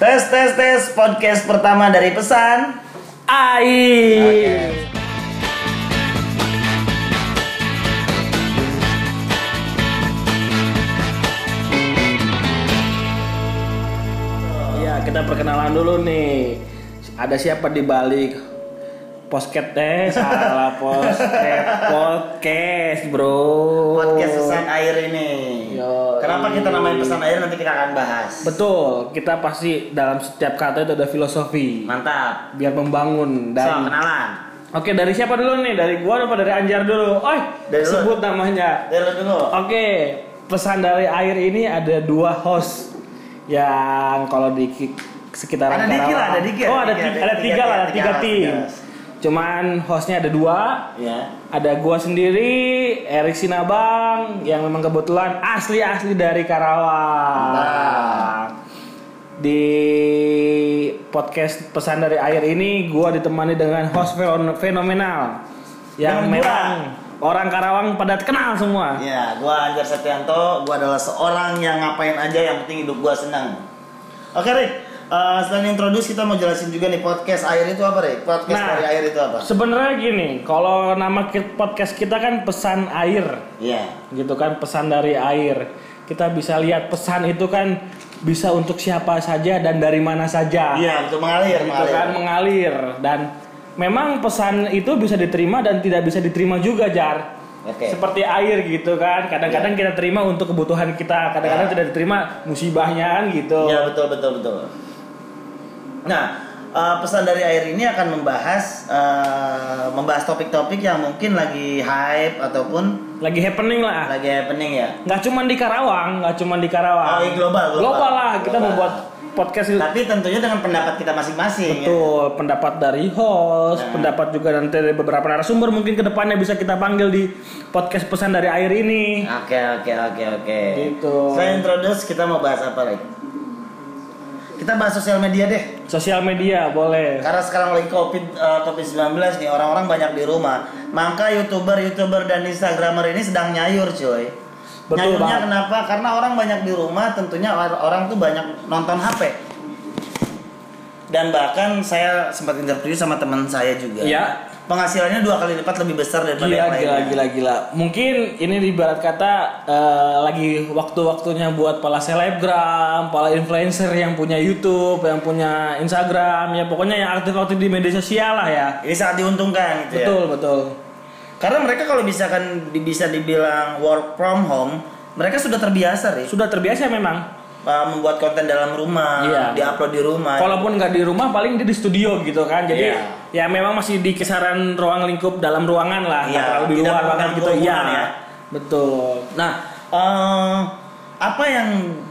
Tes tes tes podcast pertama dari pesan. Air. Ya, kita perkenalan dulu nih. Ada siapa di balik posket teh? Salah posket podcast, Bro. Podcast pesan air ini. Kenapa kita namain pesan air nanti kita akan bahas. Betul, kita pasti dalam setiap kata itu ada filosofi. Mantap. Biar membangun So, dan kenalan. Oke, dari siapa dulu nih? Dari gua apa dari Anjar dulu? Oi, Dari lu. sebut namanya. Dari lu dulu. Oke, pesan dari air ini ada dua host yang kalau di ki- sekitaran Ada Diki Karawang- lah, ada Diki, Oh, ada tiga, ada tiga, tiga lah, ada tiga, tiga tiga, tim. Cuman hostnya ada dua. Ya. Ada gua sendiri, Erik Sinabang, yang memang kebetulan asli-asli dari Karawang. Mantap. Di podcast pesan dari air ini, gua ditemani dengan host fen- fenomenal yang gua. memang orang Karawang pada kenal semua. Ya, gua Anjar Septianto, gua adalah seorang yang ngapain aja yang penting hidup gua senang. Oke, Rik. Eh, selain introduce kita mau jelasin juga nih podcast air itu apa, Rik? Podcast Nah. dari air itu apa? Sebenarnya gini, kalau nama podcast kita kan pesan air, Iya. gitu kan pesan dari air. Kita bisa lihat pesan itu kan bisa untuk siapa saja dan dari mana saja. Iya, untuk mengalir, gitu mengalir. kan mengalir dan memang pesan itu bisa diterima dan tidak bisa diterima juga jar Oke. seperti air gitu kan kadang-kadang kita terima untuk kebutuhan kita kadang-kadang Ya. tidak diterima musibahnya kan gitu Iya betul betul betul. Nah eh, pesan dari air ini akan membahas eh, membahas topik-topik yang mungkin lagi hype ataupun lagi happening lah lagi happening ya. nggak cuma di Karawang nggak cuma di Karawang Oh, iya, global, global. lah kita Global. membuat podcast itu Tapi tentunya dengan pendapat kita masing-masing. ya. Betul, pendapat dari host, Nah. pendapat juga nanti dari beberapa narasumber mungkin ke depannya bisa kita panggil di podcast pesan dari air ini. Oke oke oke oke. Gitu. Selain introduce kita mau bahas apa lagi? Kita bahas sosial media deh. Sosial media boleh. Karena sekarang lagi covid eh, covid 19 nih orang-orang banyak di rumah. Maka youtuber youtuber dan instagramer ini sedang nyayur cuy. Betul Nyayurnya banget. kenapa? Karena orang banyak di rumah, tentunya or- orang tuh banyak nonton HP. Dan bahkan saya sempat interview sama teman saya juga. Iya. Penghasilannya dua kali lipat lebih besar daripada Gila, yang gila, lainnya. gila, gila. Mungkin ini di ibarat kata eh, lagi waktu-waktunya buat para selebgram, para influencer yang punya YouTube, yang punya Instagram, ya pokoknya yang aktif-aktif di media sosial lah ya. Ini sangat diuntungkan gitu ya. Betul, betul. Karena mereka kalau bisa kan bisa dibilang work from home, mereka sudah terbiasa nih Sudah terbiasa memang. Uh, membuat konten dalam rumah, Iya. diupload di rumah. Walaupun nggak di rumah, paling dia di studio gitu kan. Jadi Iya. ya memang masih di kisaran ruang lingkup dalam ruangan lah, Iya, terlalu di luar banget gitu. Iya, ya. betul. Nah, eh, apa yang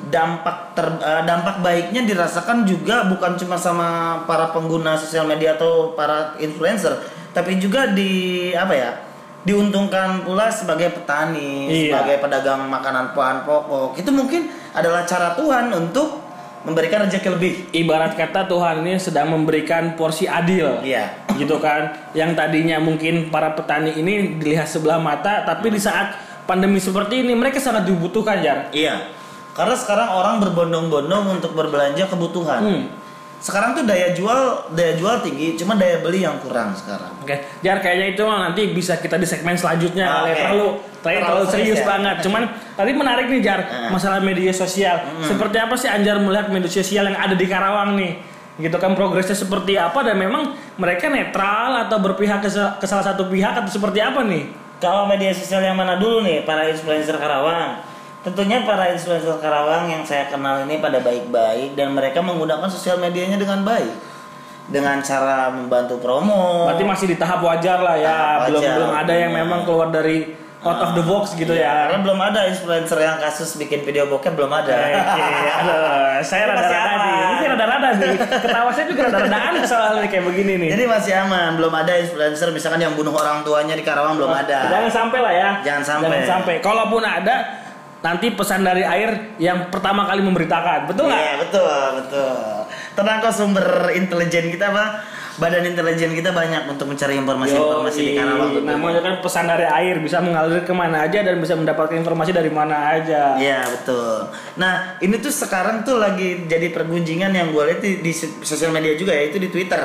dampak ter, eh, dampak baiknya dirasakan juga bukan cuma sama para pengguna sosial media atau para influencer, tapi juga di apa ya? diuntungkan pula sebagai petani, Iya. sebagai pedagang makanan bahan pokok. Itu mungkin adalah cara Tuhan untuk memberikan rezeki lebih. Ibarat kata Tuhan ini sedang memberikan porsi adil. Iya. Gitu kan. Yang tadinya mungkin para petani ini dilihat sebelah mata, tapi di saat pandemi seperti ini mereka sangat dibutuhkan, Jar. Iya. Karena sekarang orang berbondong-bondong untuk berbelanja kebutuhan. Hmm. Sekarang tuh daya jual daya jual tinggi, cuma daya beli yang kurang sekarang. Oke, Jar kayaknya itu nanti bisa kita di segmen selanjutnya kali ya. terlalu terlalu, Terlalu terlalu serius ya? banget. Cuman tadi menarik nih Jar Hmm. masalah media sosial. Seperti apa sih Anjar melihat media sosial yang ada di Karawang nih? Gitu kan progresnya seperti apa dan memang mereka netral atau berpihak ke, ke salah satu pihak atau seperti apa nih? Kalau media sosial yang mana dulu nih para influencer Karawang? Tentunya para influencer Karawang yang saya kenal ini pada baik-baik dan mereka menggunakan sosial medianya dengan baik. Dengan cara membantu promo. Berarti masih di tahap wajar lah ya. Tahap belum wajar, belum ada yang iya. memang keluar dari out of the box gitu Iya, ya. Karena belum ada influencer yang kasus bikin video bokep belum ada. Oke, aduh, saya rada-rada nih, ini rada-rada nih. Ketawa saya juga rada-rada aneh soalnya kayak begini nih. Jadi masih aman, belum ada influencer misalkan yang bunuh orang tuanya di Karawang belum ada. Jangan sampai lah ya. Jangan sampai. Jangan sampai. Kalaupun ada, nanti pesan dari air yang pertama kali memberitakan. Betul nggak? Iya betul betul. tenang kok sumber intelijen kita apa badan intelijen kita banyak untuk mencari informasi-informasi di Karawang namanya kan pesan dari air bisa mengalir ke mana aja dan bisa mendapatkan informasi dari mana aja Iya betul. Nah ini tuh sekarang tuh lagi jadi pergunjingan yang gue lihat di, di sosial media juga ya itu di Twitter.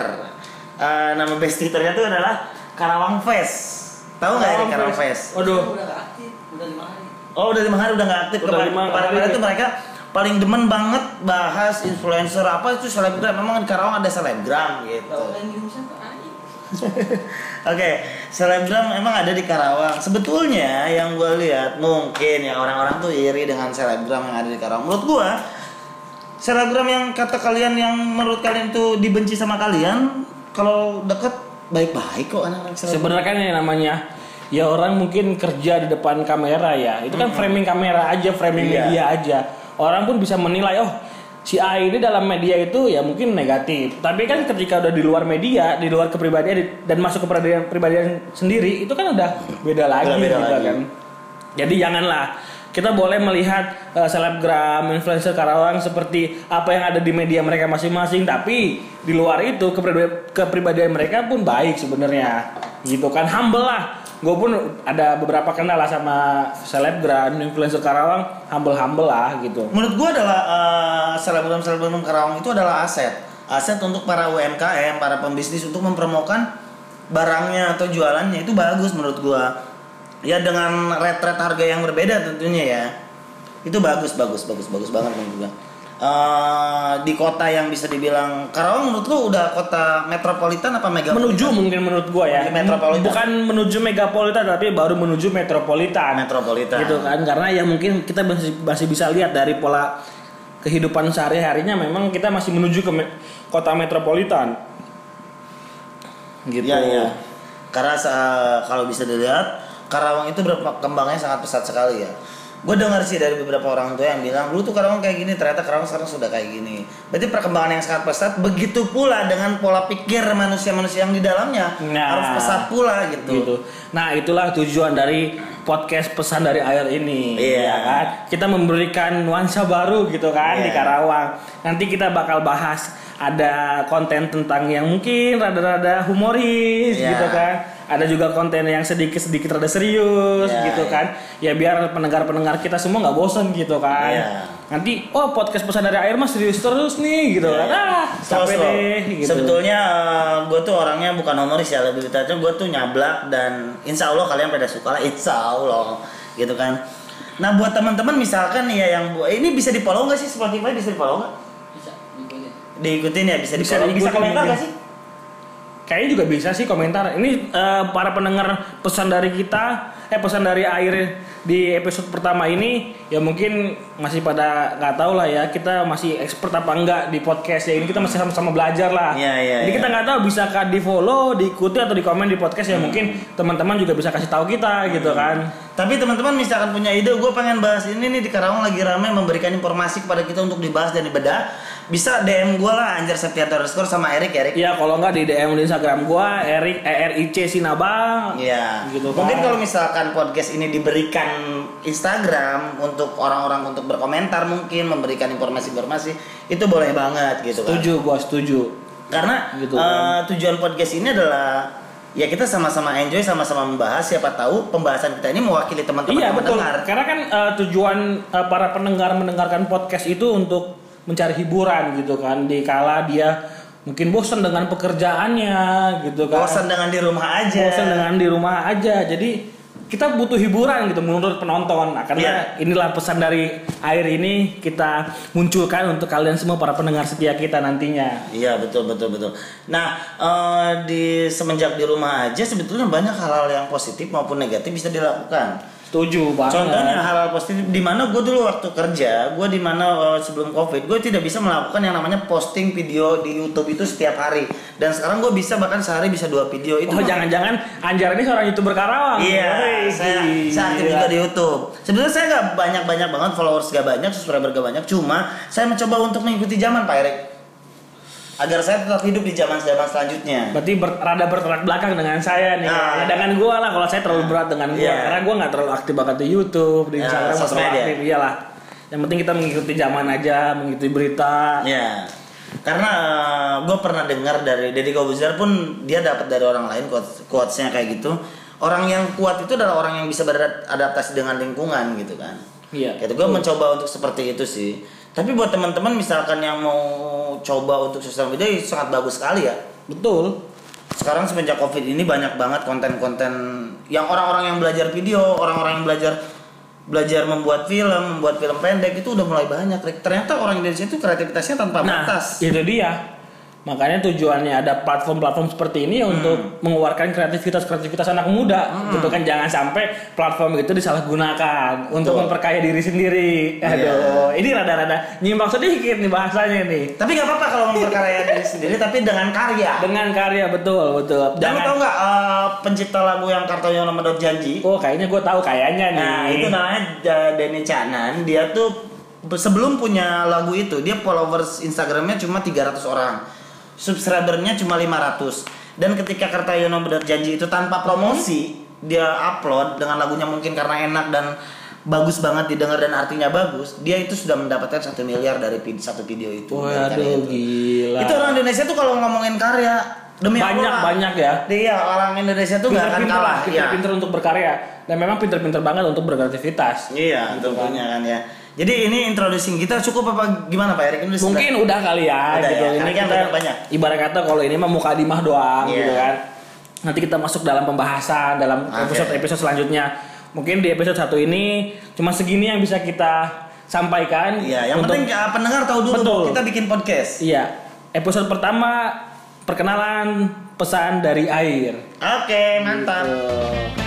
Eh, nama base Twitternya tuh adalah Karawang Fest. Tahu nggak ini Karawang Fest? Waduh, Oh udah lima hari udah nggak aktif. Udah lima hari. tuh mereka paling demen banget bahas influencer apa itu selebgram. Memang di Karawang ada selebgram gitu. Oke, selebgram emang ada di Karawang. Sebetulnya yang gue lihat mungkin ya orang-orang tuh iri dengan selebgram yang ada di Karawang. Menurut gue, selebgram yang kata kalian yang menurut kalian tuh dibenci sama kalian, kalau deket baik-baik kok anak-anak selebgram. sebenarnya kan yang namanya ya orang mungkin kerja di depan kamera ya. Itu kan framing kamera aja framing Iya. media aja. Orang pun bisa menilai oh si A ini dalam media itu ya mungkin negatif. Tapi kan ketika udah di luar media di luar kepribadian dan masuk ke kepribadian pribadian sendiri itu kan udah beda lagi Udah beda gitu lagi. kan. Jadi janganlah. Kita boleh melihat eh, selebgram influencer Karawang seperti apa yang ada di media mereka masing-masing tapi di luar itu kepribadian, kepribadian mereka pun baik sebenarnya. Gitu kan humble lah gue pun ada beberapa kenal lah sama selebgram influencer Karawang humble humble lah gitu Menurut gua adalah eh, selebgram-selebgram Karawang itu adalah aset. Aset untuk para UMKM, para pembisnis untuk mempromokan barangnya atau jualannya itu bagus menurut gua. Ya dengan rate-rate harga yang berbeda tentunya ya. Itu bagus, bagus, bagus, bagus banget menurut gua. Eh, di kota yang bisa dibilang Karawang menurut lu udah kota metropolitan apa megapolitan? menuju mungkin menurut gua ya metropolitan. bukan menuju megapolitan tapi baru menuju metropolitan metropolitan. gitu kan karena ya mungkin kita masih, masih bisa lihat dari pola kehidupan sehari-harinya memang kita masih menuju ke me- kota metropolitan gitu Iya, iya. Karena kalau bisa dilihat Karawang itu berkembangnya sangat pesat sekali ya. Gue dengar sih dari beberapa orang tua yang bilang, dulu tuh Karawang kayak gini, ternyata Karawang sekarang sudah kayak gini. Berarti perkembangan yang sangat pesat, begitu pula dengan pola pikir manusia-manusia yang di dalamnya Nah. harus pesat pula gitu. gitu. Nah, itulah tujuan dari podcast pesan dari air ini, Iya. ya kan? Kita memberikan nuansa baru gitu kan di Iya. Karawang. Nanti kita bakal bahas ada konten tentang yang mungkin rada-rada humoris Iya. gitu kan. Ada juga konten yang sedikit-sedikit rada serius Iya, gitu iya. kan. Ya biar pendengar-pendengar kita semua nggak bosan gitu kan. Iya. Nanti oh podcast pesan dari air mah serius terus nih gitu kan. Ah, Slow, capek slow. deh gitu. Sebetulnya gue tuh orangnya bukan humoris ya lebih tepatnya gue tuh nyablak dan insya Allah kalian pada suka lah insya Allah gitu kan. Nah buat teman-teman misalkan ya yang ini bisa di follow nggak sih Spotify bisa di follow nggak? bisa diikutin Diikutin ya bisa di Bisa follow bisa komentar nggak sih? Kayaknya juga bisa sih komentar. Ini eh, para pendengar pesan dari kita, eh pesan dari air di episode pertama ini, ya mungkin masih pada nggak tahu lah ya. Kita masih expert apa enggak di podcast ya ini kita masih sama-sama belajar lah. Iya, iya, Jadi iya. kita nggak tahu bisakah di follow, diikuti atau di komen di podcast ya mungkin teman-teman juga bisa kasih tahu kita gitu kan. Tapi teman-teman misalkan punya ide, gue pengen bahas ini nih di Karawang lagi ramai memberikan informasi kepada kita untuk dibahas dan dibedah. Bisa DM gue lah Anjar Septianto underscore sama Erik Erik. Iya kalau nggak di DM di Instagram gua Erik E R I C Sinaba. Iya. Gitu kan. Mungkin kalau misalkan podcast ini diberikan Instagram untuk orang-orang untuk berkomentar mungkin memberikan informasi-informasi itu boleh banget gitu kan. Setuju gua setuju. Karena Gitu eh, tujuan podcast ini adalah ya kita sama-sama enjoy sama-sama membahas siapa tahu pembahasan kita ini mewakili teman-teman Iya yang betul. mendengar. Karena kan eh, tujuan eh, para pendengar mendengarkan podcast itu untuk mencari hiburan gitu kan. Di kala dia mungkin bosan dengan pekerjaannya gitu kan. Bosan dengan di rumah aja. Bosan dengan di rumah aja. Jadi kita butuh hiburan gitu menurut penonton. Nah, karena Iya. inilah pesan dari air ini kita munculkan untuk kalian semua para pendengar setia kita nantinya. Iya betul betul betul. Nah eh, di semenjak di rumah aja sebetulnya banyak hal-hal yang positif maupun negatif bisa dilakukan. Setuju banget. Contohnya hal-hal positif di mana gue dulu waktu kerja, gue di mana eh, sebelum covid, gue tidak bisa melakukan yang namanya posting video di YouTube itu setiap hari. Dan sekarang gue bisa bahkan sehari bisa dua video itu. Oh jangan-jangan Anjar ini seorang youtuber Karawang. Iya, Wih, saya, saya aktif juga di YouTube. Sebenarnya saya nggak banyak-banyak banget followers gak banyak, subscriber gak banyak. Cuma saya mencoba untuk mengikuti zaman Pak Erik, agar saya tetap hidup di zaman-zaman selanjutnya. Berarti ber- rada bertolak belakang dengan saya nih. Nah. Ya, dengan gua lah kalau saya terlalu berat dengan gua Iya. karena gua nggak terlalu aktif banget di YouTube, di Ya, Instagram sosmed terlalu ya. aktif. Iyalah. Yang penting kita mengikuti zaman aja, mengikuti berita. Ya. Karena gue pernah dengar dari Deddy Kobuzer pun dia dapat dari orang lain quotes quotesnya kayak gitu. Orang yang kuat itu adalah orang yang bisa beradaptasi dengan lingkungan gitu kan. Iya. Gitu gue mencoba untuk seperti itu sih. Tapi buat teman-teman misalkan yang mau coba untuk sosial media itu sangat bagus sekali ya. Betul. Sekarang semenjak covid ini banyak banget konten-konten yang orang-orang yang belajar video, orang-orang yang belajar belajar membuat film, membuat film pendek itu udah mulai banyak. Ternyata orang Indonesia itu kreativitasnya tanpa Nah, batas. itu dia. Makanya tujuannya ada platform-platform seperti ini ya Hmm. untuk mengeluarkan kreativitas-kreativitas anak muda, gitu kan jangan sampai platform itu disalahgunakan untuk Betul. memperkaya diri sendiri. Iya. Aduh, ini rada-rada nyimpang sedikit nih bahasanya nih. Tapi nggak apa-apa kalau memperkaya diri sendiri, tapi dengan karya. Dengan karya betul, betul. Dan lu tau nggak eh, pencipta lagu yang Kartoyono Medot Janji? Oh, kayaknya gue tahu kayaknya nih. Nah itu namanya uh, Denny Canan. Dia tuh sebelum punya lagu itu dia followers Instagramnya cuma 300 orang, subscribernya cuma 500. Dan ketika Kartoyono berjanji itu tanpa promosi dia upload dengan lagunya mungkin karena enak dan bagus banget didengar dan artinya bagus, dia itu sudah mendapatkan satu miliar dari satu video itu. Waduh, itu. gila. Itu orang Indonesia tuh kalau ngomongin karya demi banyak Allah, banyak ya. Dia orang Indonesia tuh nggak akan Pinter-pinter kalah. lah, Iya. pinter-pinter untuk berkarya dan memang pinter-pinter banget untuk berkreativitas. Iya, tentunya kan ya. Jadi ini introducing kita cukup apa gimana Pak Erik? Ini sudah- Mungkin udah kali ya Udah gitu. ya, Ini kan kita banyak. ibarat kata kalau ini mah muka dimah doang Iya. gitu kan. Nanti kita masuk dalam pembahasan dalam episode-episode selanjutnya. Mungkin di episode satu ini cuma segini yang bisa kita sampaikan. Iya, yang untuk- penting uh, pendengar tahu dulu Betul. kita bikin podcast. Iya, episode pertama perkenalan pesan dari air. Oke, mantap. Tuh.